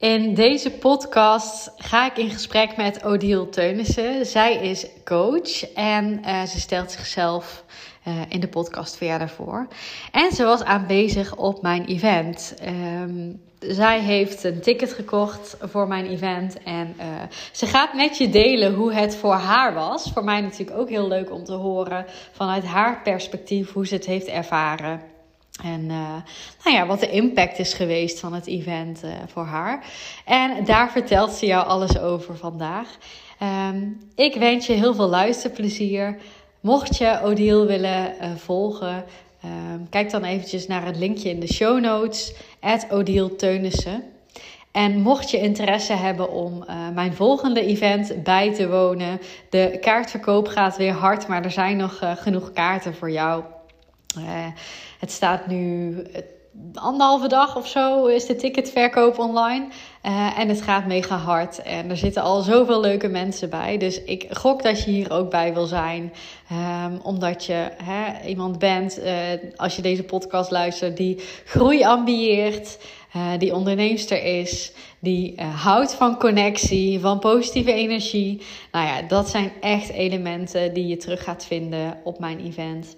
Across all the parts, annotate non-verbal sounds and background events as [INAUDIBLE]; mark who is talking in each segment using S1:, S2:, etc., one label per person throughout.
S1: In deze podcast ga ik in gesprek met Odile Teunissen. Zij is coach en uh, ze stelt zichzelf uh, in de podcast voor jaar daarvoor. En ze was aanwezig op mijn event. Um, zij heeft een ticket gekocht voor mijn event. En uh, ze gaat met je delen hoe het voor haar was. Voor mij natuurlijk ook heel leuk om te horen vanuit haar perspectief hoe ze het heeft ervaren. En uh, nou ja, wat de impact is geweest van het event uh, voor haar. En daar vertelt ze jou alles over vandaag. Um, ik wens je heel veel luisterplezier. Mocht je Odile willen uh, volgen, um, kijk dan eventjes naar het linkje in de show notes. Odile. En mocht je interesse hebben om mijn volgende event bij te wonen. De kaartverkoop gaat weer hard, maar er zijn nog genoeg kaarten voor jou. Uh, het staat nu anderhalve dag of zo is de ticketverkoop online. Uh, en het gaat mega hard. En er zitten al zoveel leuke mensen bij. Dus ik gok dat je hier ook bij wil zijn. Um, omdat je hè, iemand bent, uh, als je deze podcast luistert, die groei ambieert. Die onderneemster is, die houdt van connectie, van positieve energie. Nou ja, dat zijn echt elementen die je terug gaat vinden op mijn event.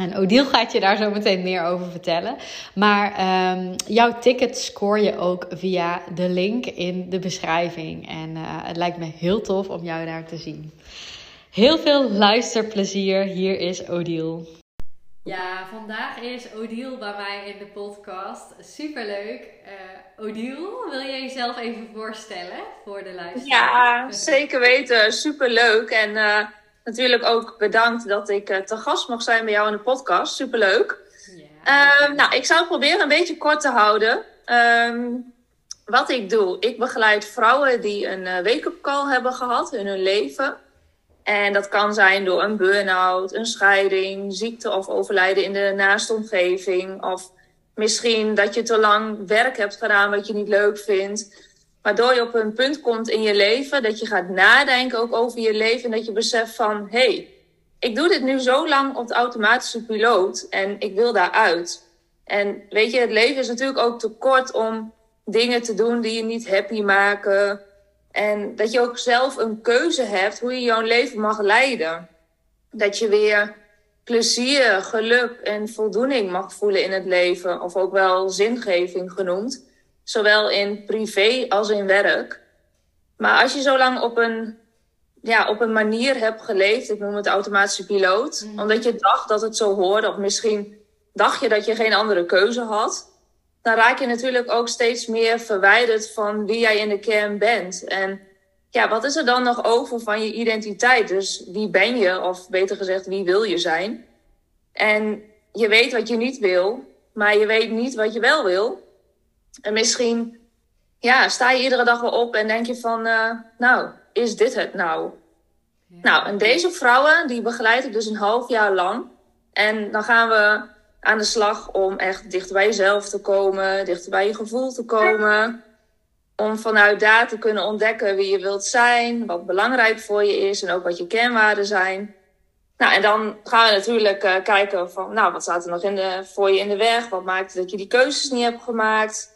S1: En Odile gaat je daar zo meteen meer over vertellen. Maar um, jouw ticket score je ook via de link in de beschrijving. En uh, het lijkt me heel tof om jou daar te zien. Heel veel luisterplezier. Hier is Odile. Ja, vandaag is Odile bij mij in de podcast. Superleuk. Uh, Odile, wil jij jezelf even voorstellen voor de luisteraar?
S2: Ja, zeker weten. Superleuk. En... Uh natuurlijk ook bedankt dat ik uh, te gast mag zijn bij jou in de podcast. Superleuk. Uh, nou, ik zou het proberen een beetje kort te houden. Um, wat ik doe, ik begeleid vrouwen die een uh, wake-up call hebben gehad in hun leven. En dat kan zijn door een burn-out, een scheiding, ziekte of overlijden in de naaste omgeving. Of misschien dat je te lang werk hebt gedaan wat je niet leuk vindt. Waardoor je op een punt komt in je leven dat je gaat nadenken ook over je leven. En dat je beseft van, hé, hey, ik doe dit nu zo lang op de automatische piloot en ik wil daaruit. En weet je, het leven is natuurlijk ook te kort om dingen te doen die je niet happy maken. En dat je ook zelf een keuze hebt hoe je jouw leven mag leiden. Dat je weer plezier, geluk en voldoening mag voelen in het leven. Of ook wel zingeving genoemd zowel in privé als in werk. Maar als je zo lang op een, ja, op een manier hebt geleefd, ik noem het automatische piloot, mm. omdat je dacht dat het zo hoorde, of misschien dacht je dat je geen andere keuze had, dan raak je natuurlijk ook steeds meer verwijderd van wie jij in de kern bent. En ja, wat is er dan nog over van je identiteit? Dus wie ben je, of beter gezegd, wie wil je zijn? En je weet wat je niet wil, maar je weet niet wat je wel wil. En misschien ja, sta je iedere dag wel op en denk je van, uh, nou, is dit het nou? Ja. Nou, en deze vrouwen, die begeleid ik dus een half jaar lang. En dan gaan we aan de slag om echt dichter bij jezelf te komen, dichter bij je gevoel te komen. Om vanuit daar te kunnen ontdekken wie je wilt zijn, wat belangrijk voor je is en ook wat je kernwaarden zijn. Nou, en dan gaan we natuurlijk uh, kijken van, nou, wat staat er nog in de, voor je in de weg? Wat maakt dat je die keuzes niet hebt gemaakt?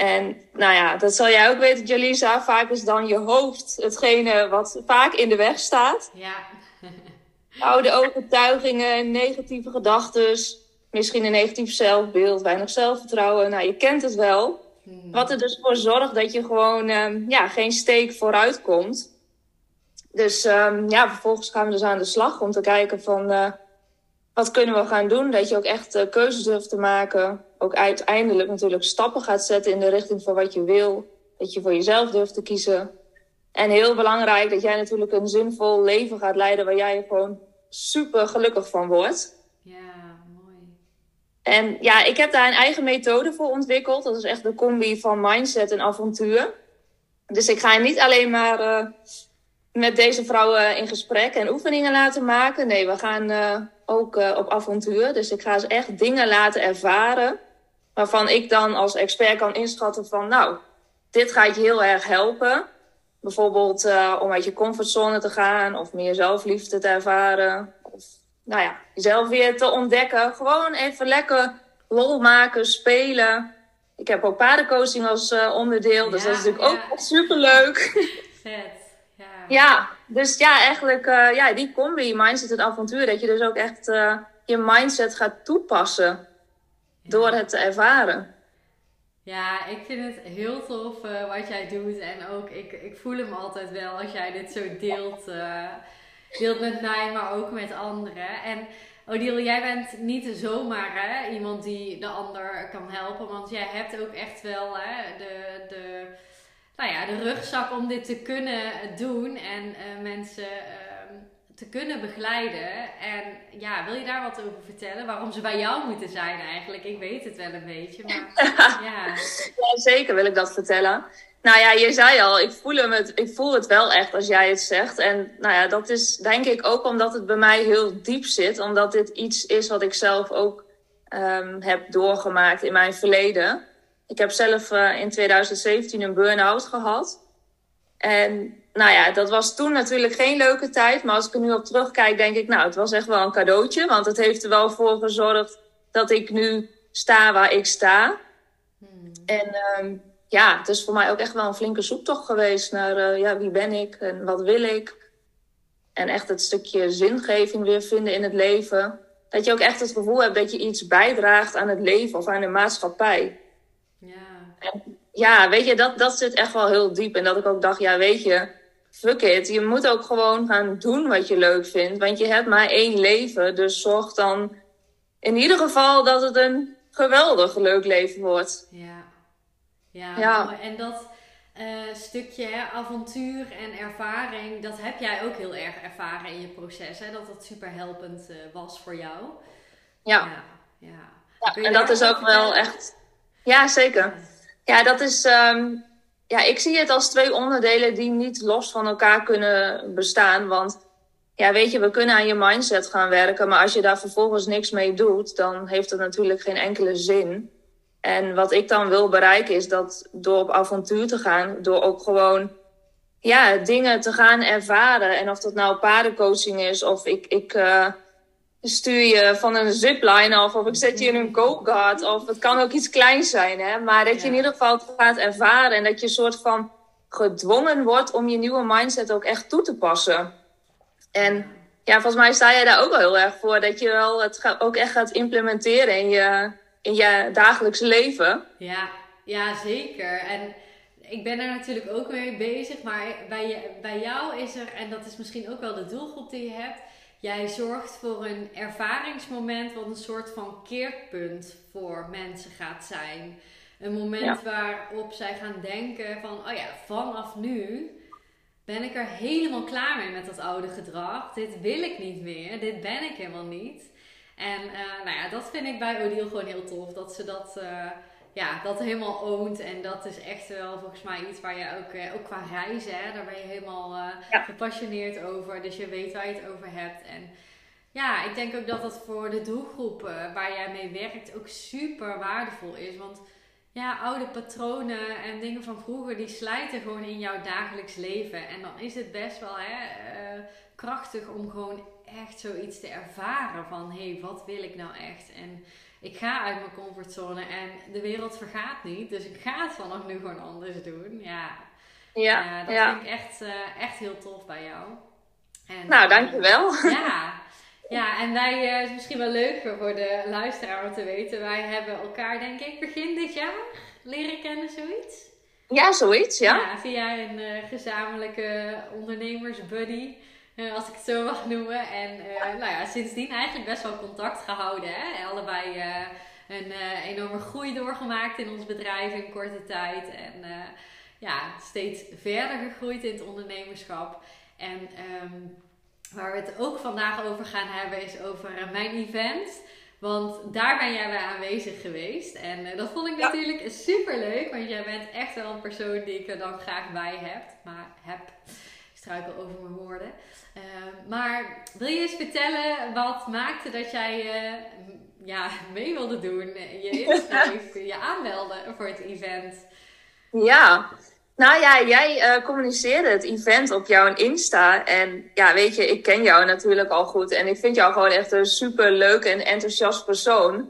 S2: En nou ja, dat zal jij ook weten, Jalisa. Vaak is dan je hoofd hetgene wat vaak in de weg staat. Ja. [LAUGHS] Oude overtuigingen, negatieve gedachten, misschien een negatief zelfbeeld, weinig zelfvertrouwen. Nou, je kent het wel. Hmm. Wat er dus voor zorgt dat je gewoon um, ja, geen steek vooruit komt. Dus um, ja, vervolgens gaan we dus aan de slag om te kijken van uh, wat kunnen we gaan doen. Dat je ook echt uh, keuzes durft te maken ook uiteindelijk natuurlijk stappen gaat zetten in de richting van wat je wil. Dat je voor jezelf durft te kiezen. En heel belangrijk dat jij natuurlijk een zinvol leven gaat leiden waar jij gewoon super gelukkig van wordt. Ja, mooi. En ja, ik heb daar een eigen methode voor ontwikkeld. Dat is echt de combi van mindset en avontuur. Dus ik ga niet alleen maar uh, met deze vrouwen in gesprek en oefeningen laten maken. Nee, we gaan ook op avontuur. Dus ik ga ze echt dingen laten ervaren. Waarvan ik dan als expert kan inschatten van, nou, dit gaat je heel erg helpen. Bijvoorbeeld uh, om uit je comfortzone te gaan of meer zelfliefde te ervaren. Of nou ja, jezelf weer te ontdekken. Gewoon even lekker lol maken, spelen. Ik heb ook paardencoaching als uh, onderdeel, dus dat is natuurlijk ja. ook super leuk. [LAUGHS]
S1: Vet. Ja.
S2: ja, dus ja, eigenlijk uh, ja, die combi, mindset en avontuur, dat je dus ook echt je mindset gaat toepassen door het te ervaren.
S1: Ja, ik vind het heel tof uh, wat jij doet. En ook, ik, ik voel hem altijd wel als jij dit zo deelt. Uh, deelt met mij, maar ook met anderen. En Odile, jij bent niet zomaar hè, iemand die de ander kan helpen. Want jij hebt ook echt wel hè, de, de, nou ja, de rugzak om dit te kunnen doen. En uh, mensen te kunnen begeleiden. En ja, wil je daar wat over vertellen? Waarom ze bij jou moeten zijn eigenlijk? Ik weet het wel een beetje, maar [LAUGHS] ja.
S2: ja. zeker wil ik dat vertellen. Nou ja, je zei al, ik voel, hem het, ik voel het wel echt als jij het zegt. En nou ja, dat is denk ik ook omdat het bij mij heel diep zit. Omdat dit iets is wat ik zelf ook um, heb doorgemaakt in mijn verleden. Ik heb zelf uh, in 2017 een burn-out gehad. En nou ja, dat was toen natuurlijk geen leuke tijd. Maar als ik er nu op terugkijk, denk ik, nou, het was echt wel een cadeautje. Want het heeft er wel voor gezorgd dat ik nu sta waar ik sta. Hmm. En um, ja, het is voor mij ook echt wel een flinke zoektocht geweest naar uh, ja, wie ben ik en wat wil ik. En echt het stukje zingeving weer vinden in het leven. Dat je ook echt het gevoel hebt dat je iets bijdraagt aan het leven of aan de maatschappij.
S1: Ja.
S2: En ja, weet je, dat, dat zit echt wel heel diep. En dat ik ook dacht, ja, weet je, fuck it. Je moet ook gewoon gaan doen wat je leuk vindt. Want je hebt maar één leven. Dus zorg dan in ieder geval dat het een geweldig leuk leven wordt.
S1: Ja, ja, ja. en dat uh, stukje avontuur en ervaring, dat heb jij ook heel erg ervaren in je proces. Hè? Dat dat super helpend uh, was voor jou.
S2: Ja. Ja, ja. ja en dat is ook wel echt... Ja, zeker. Ja, dat is. Um, ja, ik zie het als twee onderdelen die niet los van elkaar kunnen bestaan. Want ja, weet je, we kunnen aan je mindset gaan werken. Maar als je daar vervolgens niks mee doet, dan heeft het natuurlijk geen enkele zin. En wat ik dan wil bereiken is dat door op avontuur te gaan, door ook gewoon ja, dingen te gaan ervaren. En of dat nou paardencoaching is, of ik, ik uh, stuur je van een zipline af of ik zet je in een go-kart of het kan ook iets kleins zijn. Hè? Maar dat je in ieder geval het gaat ervaren en dat je een soort van gedwongen wordt om je nieuwe mindset ook echt toe te passen. En ja, volgens mij sta jij daar ook wel heel erg voor dat je wel het ook echt gaat implementeren in je, in je dagelijkse leven.
S1: Ja, ja, zeker. En ik ben er natuurlijk ook mee bezig, maar bij, bij jou is er, en dat is misschien ook wel de doelgroep die je hebt, Jij zorgt voor een ervaringsmoment wat een soort van keerpunt voor mensen gaat zijn. Een moment waarop zij gaan denken van, oh ja, vanaf nu ben ik er helemaal klaar mee met dat oude gedrag. Dit wil ik niet meer. Dit ben ik helemaal niet. En uh, nou ja, dat vind ik bij Odile gewoon heel tof. Dat ze dat... Uh, ja, dat helemaal oont. En dat is echt wel volgens mij iets waar je ook, eh, ook qua reizen, hè, daar ben je helemaal uh, gepassioneerd over. Dus je weet waar je het over hebt. En ja, ik denk ook dat dat voor de doelgroep uh, waar jij mee werkt ook super waardevol is. Want ja, oude patronen en dingen van vroeger, die slijten gewoon in jouw dagelijks leven. En dan is het best wel hè, krachtig om gewoon echt zoiets te ervaren van... hé, hey, wat wil ik nou echt? En ik ga uit mijn comfortzone en de wereld vergaat niet. Dus ik ga het vanaf nu gewoon anders doen. Ja, ja, dat vind ik echt, uh, echt heel tof bij jou.
S2: En, nou, dankjewel.
S1: Uh, ja, [LAUGHS] ja, en wij, uh, is misschien wel leuk voor de luisteraar om te weten. Wij hebben elkaar, denk ik, begin dit jaar leren kennen, zoiets.
S2: Ja, zoiets, ja.
S1: Ja, via een gezamenlijke ondernemersbuddy. Eh, als ik het zo mag noemen. En uh, nou ja, sindsdien eigenlijk best wel contact gehouden. Hè? Allebei uh, een enorme groei doorgemaakt in ons bedrijf in korte tijd. En ja, steeds verder gegroeid in het ondernemerschap. En um, waar we het ook vandaag over gaan hebben is over mijn event. Want daar ben jij bij aanwezig geweest. En dat vond ik natuurlijk super leuk. Want jij bent echt wel een persoon die ik er dan graag bij heb. Maar heb struikel over mijn woorden. maar wil je eens vertellen wat maakte dat jij ja, mee wilde doen, je inschreef, [LAUGHS] je aanmeldde voor het event?
S2: Ja, nou ja, jij uh, communiceerde het event op jouw Insta. En ja, weet je, ik ken jou natuurlijk al goed. En ik vind jou gewoon echt een super leuke en enthousiast persoon.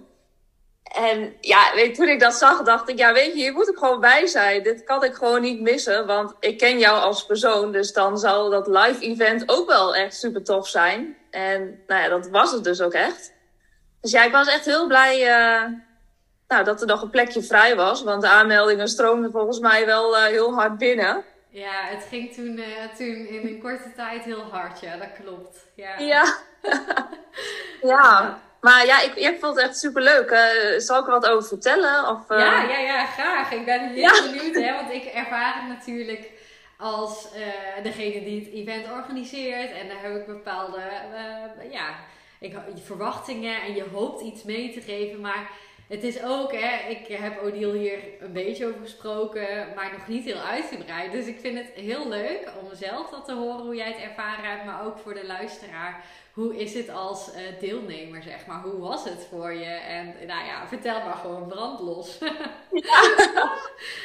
S2: En ja, weet, toen ik dat zag, dacht ik, ja, weet je, hier moet ik gewoon bij zijn. Dit kan ik gewoon niet missen, want ik ken jou als persoon. Dus dan zal dat live event ook wel echt super tof zijn. En nou ja, dat was het dus ook echt. Dus ja, ik was echt heel blij uh, nou, dat er nog een plekje vrij was. Want de aanmeldingen stroomden volgens mij wel uh, heel hard binnen.
S1: Ja, het ging toen, uh, toen in een korte tijd heel hard, ja, dat klopt. Ja,
S2: ja. [LAUGHS] ja. Maar ja, ik, ik vond het echt super leuk. Uh, zal ik er wat over vertellen? Of,
S1: ja, ja, ja, graag. Ik ben heel benieuwd, hè, want ik ervaar het natuurlijk als degene die het event organiseert. En daar heb ik bepaalde ja, ik, verwachtingen en je hoopt iets mee te geven. Maar het is ook, hè, ik heb Odile hier een beetje over gesproken, maar nog niet heel uitgebreid. Dus ik vind het heel leuk om zelf dat te horen hoe jij het ervaren hebt, maar ook voor de luisteraar. Hoe is het als uh, deelnemer, zeg maar? Hoe was het voor je? En nou ja, vertel maar gewoon brandlos.
S2: ja.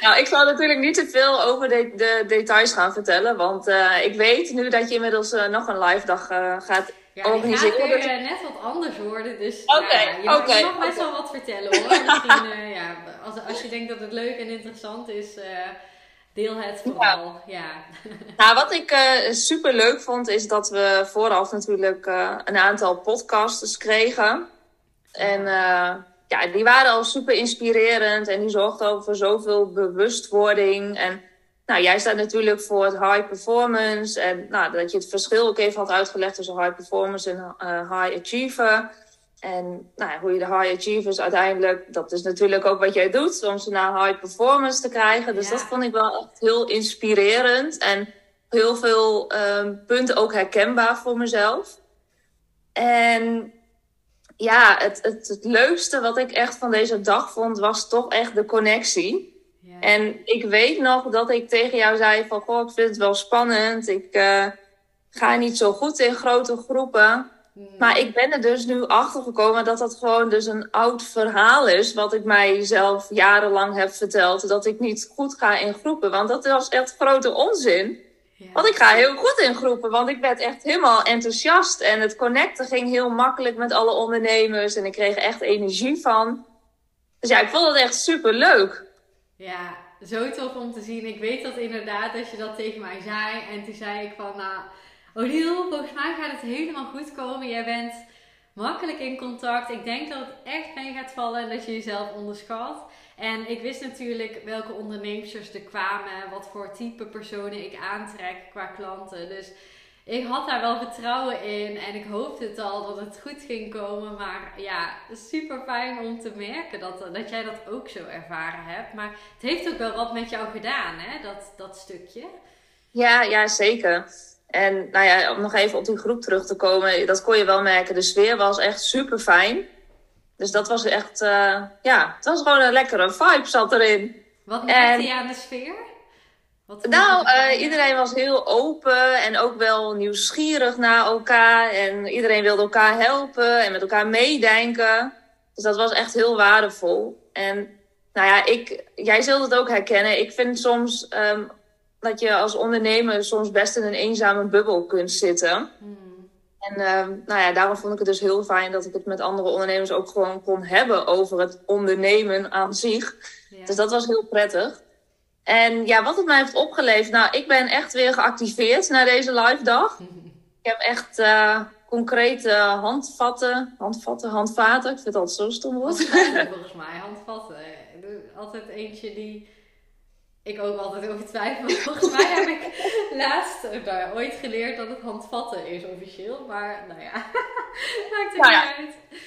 S2: [LAUGHS] nou, ik zal natuurlijk niet te veel over de, de details gaan vertellen, want uh, ik weet nu dat je inmiddels uh, nog een live dag gaat
S1: ja, organiseren. Het gaat net wat anders worden. Dus okay, ja, je, mag best wel wat vertellen hoor. [LAUGHS] Misschien, ja, als, als je denkt dat het leuk en interessant is, deel het vooral. Ja. [LAUGHS]
S2: Nou, wat ik uh, super leuk vond, is dat we vooraf natuurlijk een aantal podcasts kregen. En ja, die waren al super inspirerend en die zorgden over zoveel bewustwording. En nou, jij staat natuurlijk voor het high performance. En nou, dat je het verschil ook even had uitgelegd tussen high performance en high achiever. En nou, hoe je de high achievers uiteindelijk, dat is natuurlijk ook wat jij doet, om ze naar high performance te krijgen. Dus dat vond ik wel echt heel inspirerend. En heel veel um, punten ook herkenbaar voor mezelf. En ja, het, het, het leukste wat ik echt van deze dag vond, was toch echt de connectie. En ik weet nog dat ik tegen jou zei van, goh, ik vind het wel spannend. Ik uh, ga niet zo goed in grote groepen. Hmm. Maar ik ben er dus nu achter gekomen dat dat gewoon dus een oud verhaal is. Wat ik mijzelf jarenlang heb verteld. Dat ik niet goed ga in groepen. Want dat was echt grote onzin. Ja. Want ik ga heel goed in groepen. Want ik werd echt helemaal enthousiast. En het connecten ging heel makkelijk met alle ondernemers. En ik kreeg echt energie van. Dus ja, ik vond het echt super leuk.
S1: Ja, zo tof om te zien. Ik weet dat inderdaad dat je dat tegen mij zei. En toen zei ik van, nou, Odile, volgens mij gaat het helemaal goed komen. Jij bent makkelijk in contact. Ik denk dat het echt mee gaat vallen en dat je jezelf onderschat. En ik wist natuurlijk welke ondernemers er kwamen, wat voor type personen ik aantrek qua klanten. Dus ik had daar wel vertrouwen in en ik hoopte het al dat het goed ging komen. Maar ja, super fijn om te merken dat, dat jij dat ook zo ervaren hebt. Maar het heeft ook wel wat met jou gedaan, hè, dat, dat stukje.
S2: Ja, ja, zeker. En nou ja, om nog even op die groep terug te komen, dat kon je wel merken. De sfeer was echt super fijn. Dus dat was echt, uh, ja, het was gewoon een lekkere vibe zat erin.
S1: Wat merkte je aan de sfeer?
S2: nou, uh, iedereen was heel open en ook wel nieuwsgierig naar elkaar. En iedereen wilde elkaar helpen en met elkaar meedenken. Dus dat was echt heel waardevol. En nou ja, ik, jij zult het ook herkennen. Ik vind soms um, dat je als ondernemer soms best in een eenzame bubbel kunt zitten. Hmm. En um, nou ja, daarom vond ik het dus heel fijn dat ik het met andere ondernemers ook gewoon kon hebben over het ondernemen aan zich. Ja. Dus dat was heel prettig. En ja, wat het mij heeft opgeleverd. Nou, ik ben echt weer geactiveerd na deze live dag. [LAUGHS] Ik heb echt uh, concrete handvatten, handvatten, handvaten. Ik vind het altijd zo stom woord.
S1: volgens mij, handvatten. Altijd eentje die ik ook altijd over twijfel. [LAUGHS] Volgens mij heb ik laatst nou ooit geleerd dat het handvatten is officieel. Maar nou ja, [LAUGHS] maakt het nou niet uit.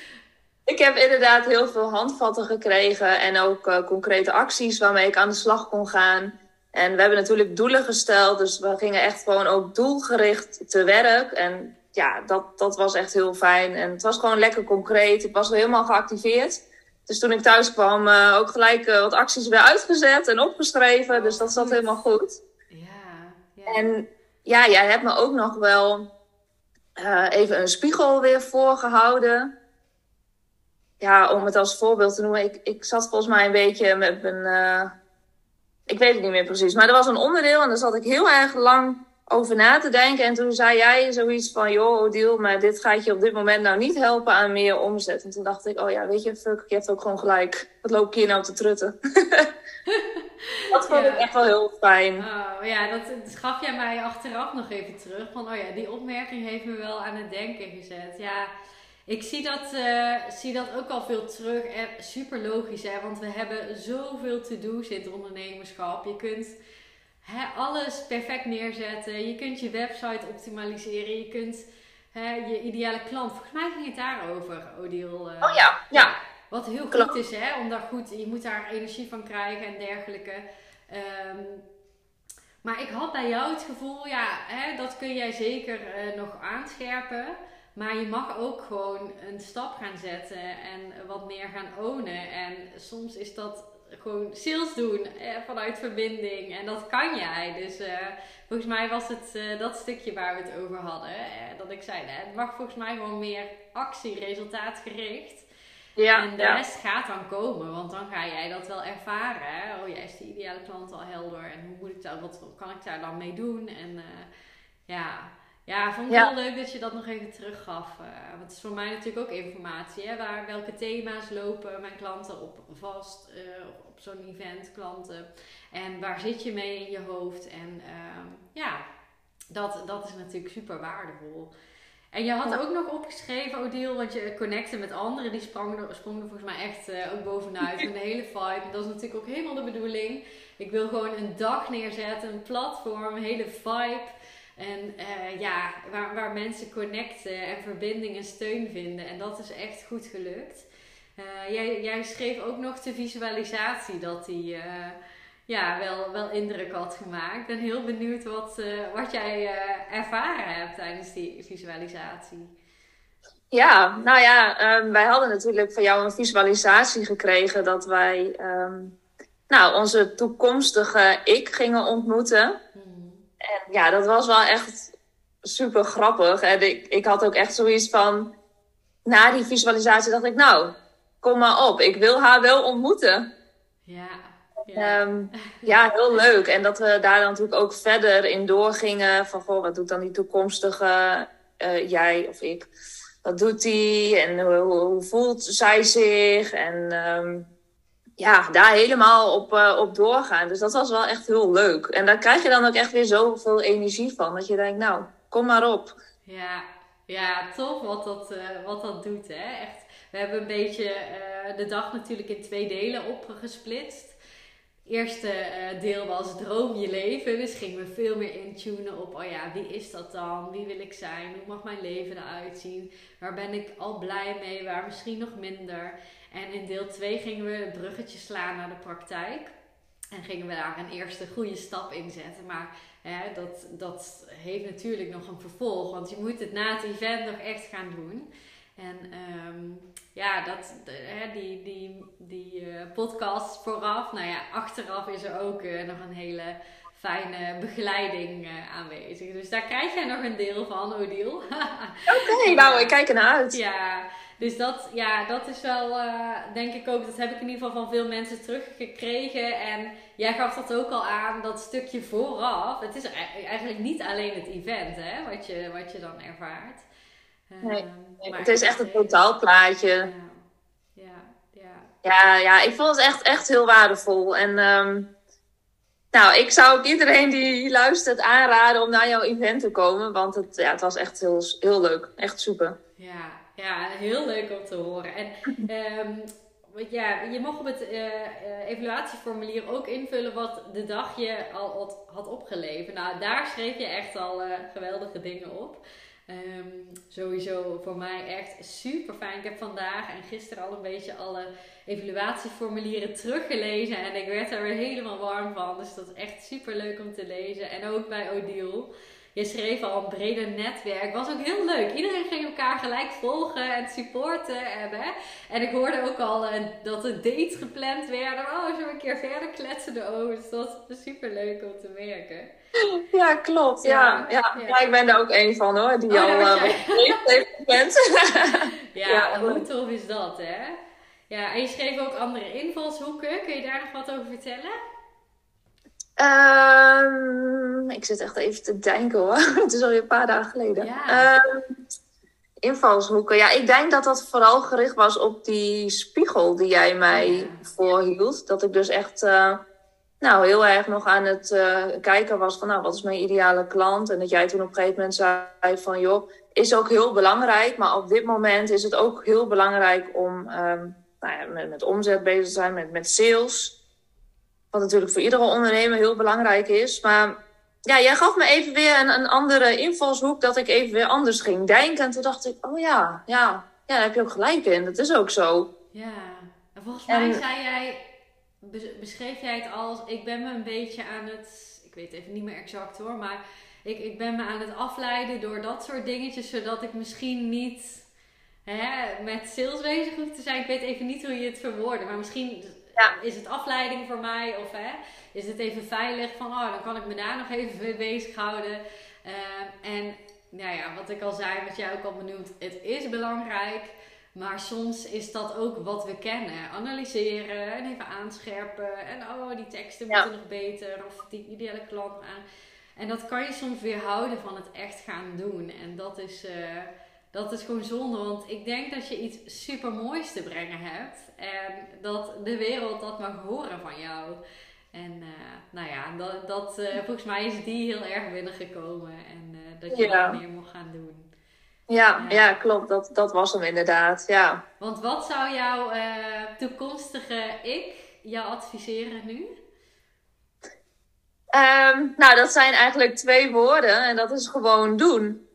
S2: Ik heb inderdaad heel veel handvatten gekregen en ook uh, concrete acties waarmee ik aan de slag kon gaan. En we hebben natuurlijk doelen gesteld, dus we gingen echt gewoon ook doelgericht te werk. En ja, dat, dat was echt heel fijn. En het was gewoon lekker concreet. Ik was helemaal geactiveerd. Dus toen ik thuis kwam, uh, ook gelijk uh, wat acties weer uitgezet en opgeschreven. Dus dat zat helemaal goed. Ja, ja. En ja, jij hebt me ook nog wel uh, even een spiegel weer voorgehouden. Ja, om het als voorbeeld te noemen. Ik, ik zat volgens mij een beetje met mijn. Ik weet het niet meer precies. Maar er was een onderdeel en daar zat ik heel erg lang over na te denken. En toen zei jij zoiets van: joh, Odile, maar dit gaat je op dit moment nou niet helpen aan meer omzet. En toen dacht ik: oh ja, weet je, fuck, je hebt ook gewoon gelijk. Wat loop ik hier nou te trutten? [LAUGHS] dat vond ik echt wel heel fijn.
S1: Oh ja, dat, gaf jij mij achteraf nog even terug. Van oh ja, die opmerking heeft me wel aan het denken gezet. Ja. Ik zie dat, uh, zie dat ook al veel terug. En super logisch, hè? want we hebben zoveel to-do's in het ondernemerschap. Je kunt alles perfect neerzetten. Je kunt je website optimaliseren. Je kunt je ideale klant. Volgens mij ging het daarover, Odile.
S2: Uh, oh ja, ja.
S1: Wat heel goed is, hè? Omdat goed, je moet daar energie van krijgen en dergelijke. Um, maar ik had bij jou het gevoel, ja, hè, dat kun jij zeker uh, nog aanscherpen. Maar je mag ook gewoon een stap gaan zetten en wat meer gaan ownen. En soms is dat gewoon sales doen eh, vanuit verbinding. En dat kan jij. Dus uh, volgens mij was het uh, dat stukje waar we het over hadden. dat ik zei, het mag volgens mij gewoon meer actie, resultaatgericht. Ja, en de rest gaat dan komen, want dan ga jij dat wel ervaren. Hè? Oh, jij is de ideale klant al helder. En hoe moet ik dat, wat kan ik daar dan mee doen? En uh, ja, ja, vond ik heel leuk dat je dat nog even teruggaf. Uh, want het is voor mij natuurlijk ook informatie. Hè? Waar, welke thema's lopen mijn klanten op vast uh, op zo'n event, klanten. En waar zit je mee in je hoofd? En uh, ja, dat, dat is natuurlijk super waardevol. En je had ook nog opgeschreven, Odile, want je connecte met anderen. Die sprongen er, sprong er volgens mij echt uh, ook bovenuit. [LAUGHS] En de hele vibe. En dat is natuurlijk ook helemaal de bedoeling. Ik wil gewoon een dag neerzetten, een platform, een hele vibe. En uh, ja, waar, waar mensen connecten en verbinding en steun vinden. En dat is echt goed gelukt. Uh, jij, jij schreef ook nog de visualisatie dat die ja, wel, wel indruk had gemaakt. Ik ben heel benieuwd wat, wat jij ervaren hebt tijdens die visualisatie.
S2: Ja, nou ja, um, wij hadden natuurlijk van jou een visualisatie gekregen dat wij um, nou, onze toekomstige ik gingen ontmoeten. Hmm. En ja, dat was wel echt super grappig. En ik, ik had ook echt zoiets van, na die visualisatie dacht ik, nou, kom maar op, ik wil haar wel ontmoeten.
S1: Ja.
S2: Ja. Ehm, ja, heel leuk. En dat we daar dan natuurlijk ook verder in doorgingen. Van, goh, wat doet dan die toekomstige uh, jij of ik? Wat doet die? En hoe, hoe voelt zij zich? En um, ja, daar helemaal op, uh, op doorgaan. Dus dat was wel echt heel leuk. En daar krijg je dan ook echt weer zoveel energie van. Dat je denkt, nou, kom maar op.
S1: Ja, ja tof wat dat, uh, wat dat doet. Hè? Echt, we hebben een beetje de dag natuurlijk in twee delen opgesplitst eerste deel was droom je leven. Dus gingen we veel meer intunen op, oh ja, wie is dat dan? Wie wil ik zijn? Hoe mag mijn leven eruit zien? Waar ben ik al blij mee? Waar misschien nog minder? En in deel 2 gingen we een bruggetje slaan naar de praktijk. En gingen we daar een eerste goede stap in zetten. Maar hè, dat, dat heeft natuurlijk nog een vervolg. Want je moet het na het event nog echt gaan doen. En um, ja, dat, hè, die, die, die uh, podcast vooraf. Nou ja, achteraf is er ook uh, nog een hele fijne begeleiding uh, aanwezig. Dus daar krijg jij nog een deel van, Odile. [LAUGHS]
S2: Oké, okay, nou, ik kijk ernaar uit.
S1: Ja, dus dat, ja, dat is wel, denk ik ook, dat heb ik in ieder geval van veel mensen teruggekregen. En jij gaf dat ook al aan, dat stukje vooraf. Het is e-, eigenlijk niet alleen het event, hè, wat je, wat je dan ervaart.
S2: Nee, ehm, het is echt een totaalplaatje. Ja,
S1: ja, ja.
S2: Ja, ja, ik vond het echt, echt heel waardevol. En um, nou, ik zou ook iedereen die luistert aanraden om naar jouw event te komen. Want het, ja, het was echt heel, heel leuk. Echt super.
S1: Ja, ja, heel leuk om te horen. En [LAUGHS] um, ja, je mocht op het uh, evaluatieformulier ook invullen wat de dag je al had opgeleverd. Nou, daar schreef je echt al uh, geweldige dingen op. Um, sowieso voor mij echt super fijn. Ik heb vandaag en gisteren al een beetje alle evaluatieformulieren teruggelezen. En ik werd er weer helemaal warm van. Dus dat is echt super leuk om te lezen. En ook bij Odile. Je schreef al een breder netwerk. Was ook heel leuk. Iedereen ging elkaar gelijk volgen en supporten. En, hè? en ik hoorde ook al uh, dat er dates gepland werden. Oh, zullen we een keer verder kletsen over. Dus dat was super leuk om te merken.
S2: Ja, klopt. Ja, ja, ja. ik ben er ook een van hoor, die oh, al uh, [LAUGHS] heeft gepland. [LAUGHS]
S1: ja, ja, hoe tof is dat, hè? Ja, en je schreef ook andere invalshoeken. Kun je daar nog wat over vertellen?
S2: Um, ik zit echt even te denken hoor. [LAUGHS] Het is alweer een paar dagen geleden. Ja. Um, invalshoeken. Ja, ik denk dat dat vooral gericht was op die spiegel die jij mij ja. voorhield. Dat ik dus echt uh, nou, heel erg nog aan het uh, kijken was van nou, wat is mijn ideale klant? En dat jij toen op een gegeven moment zei van joh, is ook heel belangrijk. Maar op dit moment is het ook heel belangrijk om um, nou ja, met, met omzet bezig te zijn, met, met sales. Wat natuurlijk voor iedere ondernemer heel belangrijk is. Maar ja, jij gaf me even weer een, een andere invalshoek dat ik even weer anders ging denken. En toen dacht ik, oh ja, ja, ja daar heb je ook gelijk in. Dat is ook zo.
S1: Ja, en volgens mij zei jij, beschreef jij het als, ik ben me een beetje aan het, ik weet even niet meer exact hoor, maar ik, ik ben me aan het afleiden door dat soort dingetjes, zodat ik misschien niet hè, met sales bezig hoef te zijn. Ik weet even niet hoe je het verwoordde, maar misschien ja. is het afleiding voor mij of hè, is het even veilig van, oh, dan kan ik me daar nog even mee [LAUGHS] bezighouden. Uh, en nou ja, wat ik al zei, wat jij ook al benoemd, het is belangrijk. Maar soms is dat ook wat we kennen. Analyseren en even aanscherpen. En oh, die teksten moeten nog beter. Of die ideale klant aan. En dat kan je soms weer houden van het echt gaan doen. En dat is, uh, dat is gewoon zonde. Want ik denk dat je iets super moois te brengen hebt. En dat de wereld dat mag horen van jou. En uh, nou ja, dat, dat, uh, volgens mij is die heel erg binnengekomen. En dat je ja. dat meer mocht gaan doen.
S2: Ja, ja, klopt. Dat, dat was hem inderdaad. Ja.
S1: Want wat zou jouw toekomstige ik jou adviseren nu?
S2: Um, nou, dat zijn eigenlijk twee woorden en dat is gewoon doen.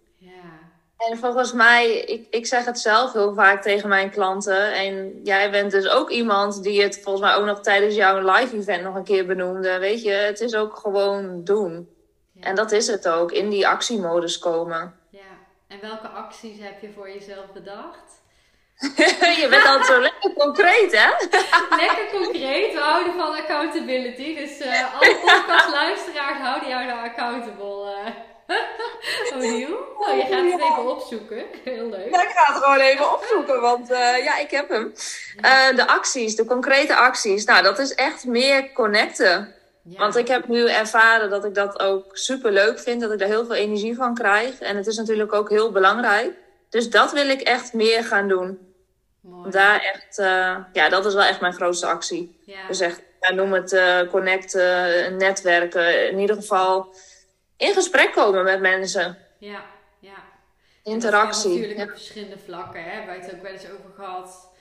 S2: En volgens mij, ik, ik zeg het zelf heel vaak tegen mijn klanten. En jij bent dus ook iemand die het volgens mij ook nog tijdens jouw live event nog een keer benoemde. Weet je, het is ook gewoon doen. Ja. En dat is het ook, in die actiemodus komen.
S1: Ja, en welke acties heb je voor jezelf bedacht? [LAUGHS]
S2: je bent altijd zo lekker concreet, hè? [LAUGHS]
S1: lekker concreet. We houden van accountability. Dus uh, alle podcastluisteraars houden jou nou accountable. Uh. O'Neill? Oh, je gaat het even opzoeken. [LAUGHS] Heel leuk.
S2: Ja, ik ga het gewoon even opzoeken, want uh, ja, ik heb hem. Uh, de acties, de concrete acties. Nou, dat is echt meer connecten. Ja. Want ik heb nu ervaren dat ik dat ook super leuk vind. Dat ik daar heel veel energie van krijg. En het is natuurlijk ook heel belangrijk. Dus dat wil ik echt meer gaan doen. Mooi. Daar echt, uh, ja, dat is wel echt mijn grootste actie. Ja. Dus echt, ja, noem het connecten, netwerken. In ieder geval in gesprek komen met mensen.
S1: Ja, ja.
S2: Interactie.
S1: natuurlijk ja. op verschillende vlakken. Hè? Hebben we het ook wel eens over gehad.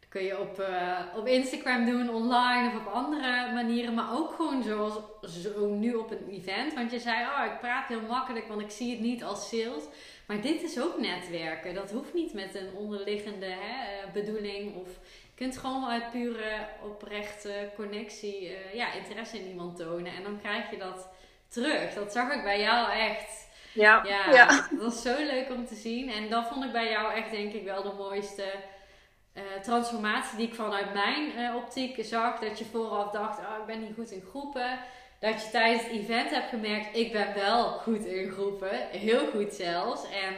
S1: Dat kun je op, uh, op Instagram doen, online of op andere manieren. Maar ook gewoon zoals zo nu op een event. Want je zei, oh, ik praat heel makkelijk, want ik zie het niet als sales. Maar dit is ook netwerken. Dat hoeft niet met een onderliggende hè, eh, bedoeling. Of je kunt gewoon uit pure oprechte connectie, uh, ja, interesse in iemand tonen. En dan krijg je dat terug. Dat zag ik bij jou echt.
S2: Ja.
S1: ja, Dat was zo leuk om te zien. En dat vond ik bij jou echt, denk ik, wel de mooiste uh, transformatie die ik vanuit mijn uh, optiek zag. Dat je vooraf dacht, oh, ik ben niet goed in groepen. Dat je tijdens het event hebt gemerkt, ik ben wel goed in groepen. Heel goed zelfs. En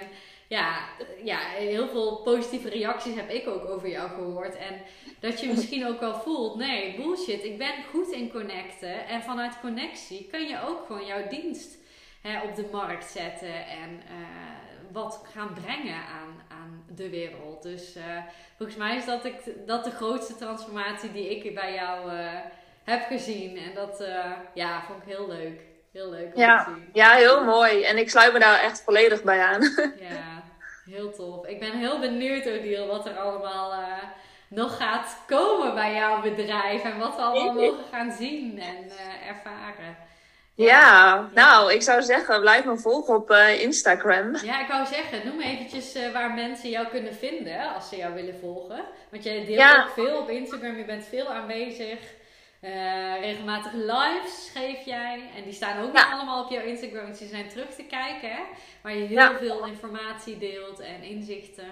S1: ja, ja, heel veel positieve reacties heb ik ook over jou gehoord. En dat je misschien ook wel voelt, nee, bullshit, ik ben goed in connecten. En vanuit connectie kun je ook gewoon jouw dienst hè, op de markt zetten en uh, wat gaan brengen aan, aan de wereld. Dus uh, volgens mij is dat, ik, dat de grootste transformatie die ik bij jou uh, heb gezien. En dat ja, vond ik heel leuk. Heel leuk om
S2: ja,
S1: te zien.
S2: Ja, heel mooi. En ik sluit me daar echt volledig bij aan. [LAUGHS]
S1: ja, heel tof. Ik ben heel benieuwd, Odile, wat er allemaal nog gaat komen bij jouw bedrijf en wat we allemaal mogen gaan zien en uh, ervaren.
S2: Ja, ja, nou, ik zou zeggen, blijf me volgen op uh, Instagram.
S1: Ja, ik wou zeggen, noem eventjes uh, waar mensen jou kunnen vinden als ze jou willen volgen. Want jij deelt ook veel op Instagram, je bent veel aanwezig. Uh, regelmatig lives geef jij. En die staan ook nog allemaal op jouw Instagram. Dus die zijn terug te kijken. Hè? Waar je heel veel informatie deelt en inzichten.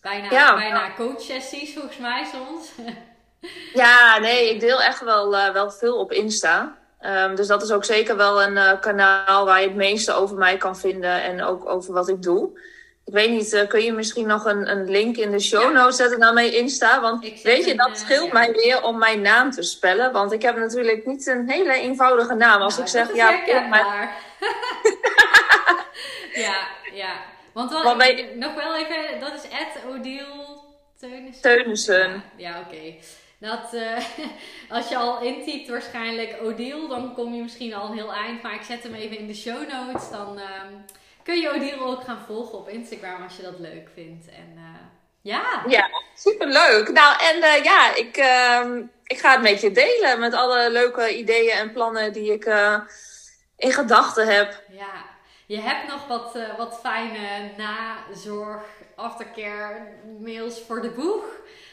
S1: Bijna, bijna coach-sessies volgens mij soms. [LAUGHS]
S2: ja, nee, ik deel echt wel, uh, wel veel op Insta. Um, dus dat is ook zeker wel een uh, kanaal waar je het meeste over mij kan vinden. En ook over wat ik doe. Ik weet niet, uh, kun je misschien nog een, een link in de show notes zetten naar mijn Insta? Want weet je, dat scheelt mij weer om mijn naam te spellen. Want ik heb natuurlijk niet een hele eenvoudige naam. Als
S1: nou,
S2: ik zeg, ja,
S1: maar... [LAUGHS] ja, ja. Want nog wel even, dat is Ed Odile Teunissen.
S2: Teunissen.
S1: Ja, ja oké. Dat, uh, [LAUGHS] als je al intypt waarschijnlijk Odile, dan kom je misschien al een heel eind. Maar ik zet hem even in de show notes. Dan um, kun je Odile ook gaan volgen op Instagram als je dat leuk vindt. En uh, ja.
S2: Ja, superleuk. Nou, en uh, ja, ik, uh, ik ga het met je delen met alle leuke ideeën en plannen die ik in gedachten heb.
S1: Ja, je hebt nog wat, wat fijne nazorg, aftercare mails voor de boeg.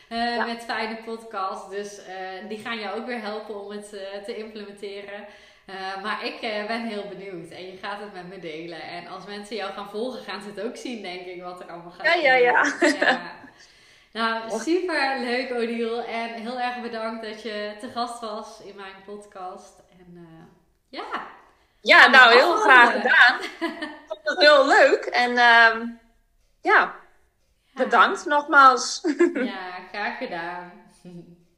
S1: Uh, Met fijne podcasts. Dus uh, die gaan jou ook weer helpen om het te implementeren. Maar ik ben heel benieuwd en je gaat het met me delen. En als mensen jou gaan volgen, gaan ze het ook zien, denk ik, wat er allemaal gaat.
S2: Ja, ja, ja. ja.
S1: Nou, [LAUGHS] super leuk, Odile. En heel erg bedankt dat je te gast was in mijn podcast. En ja,
S2: ja, nou, heel graag gedaan. [LAUGHS] Ik vond het heel leuk. En uh, ja, bedankt nogmaals.
S1: Ja, graag gedaan. [LAUGHS]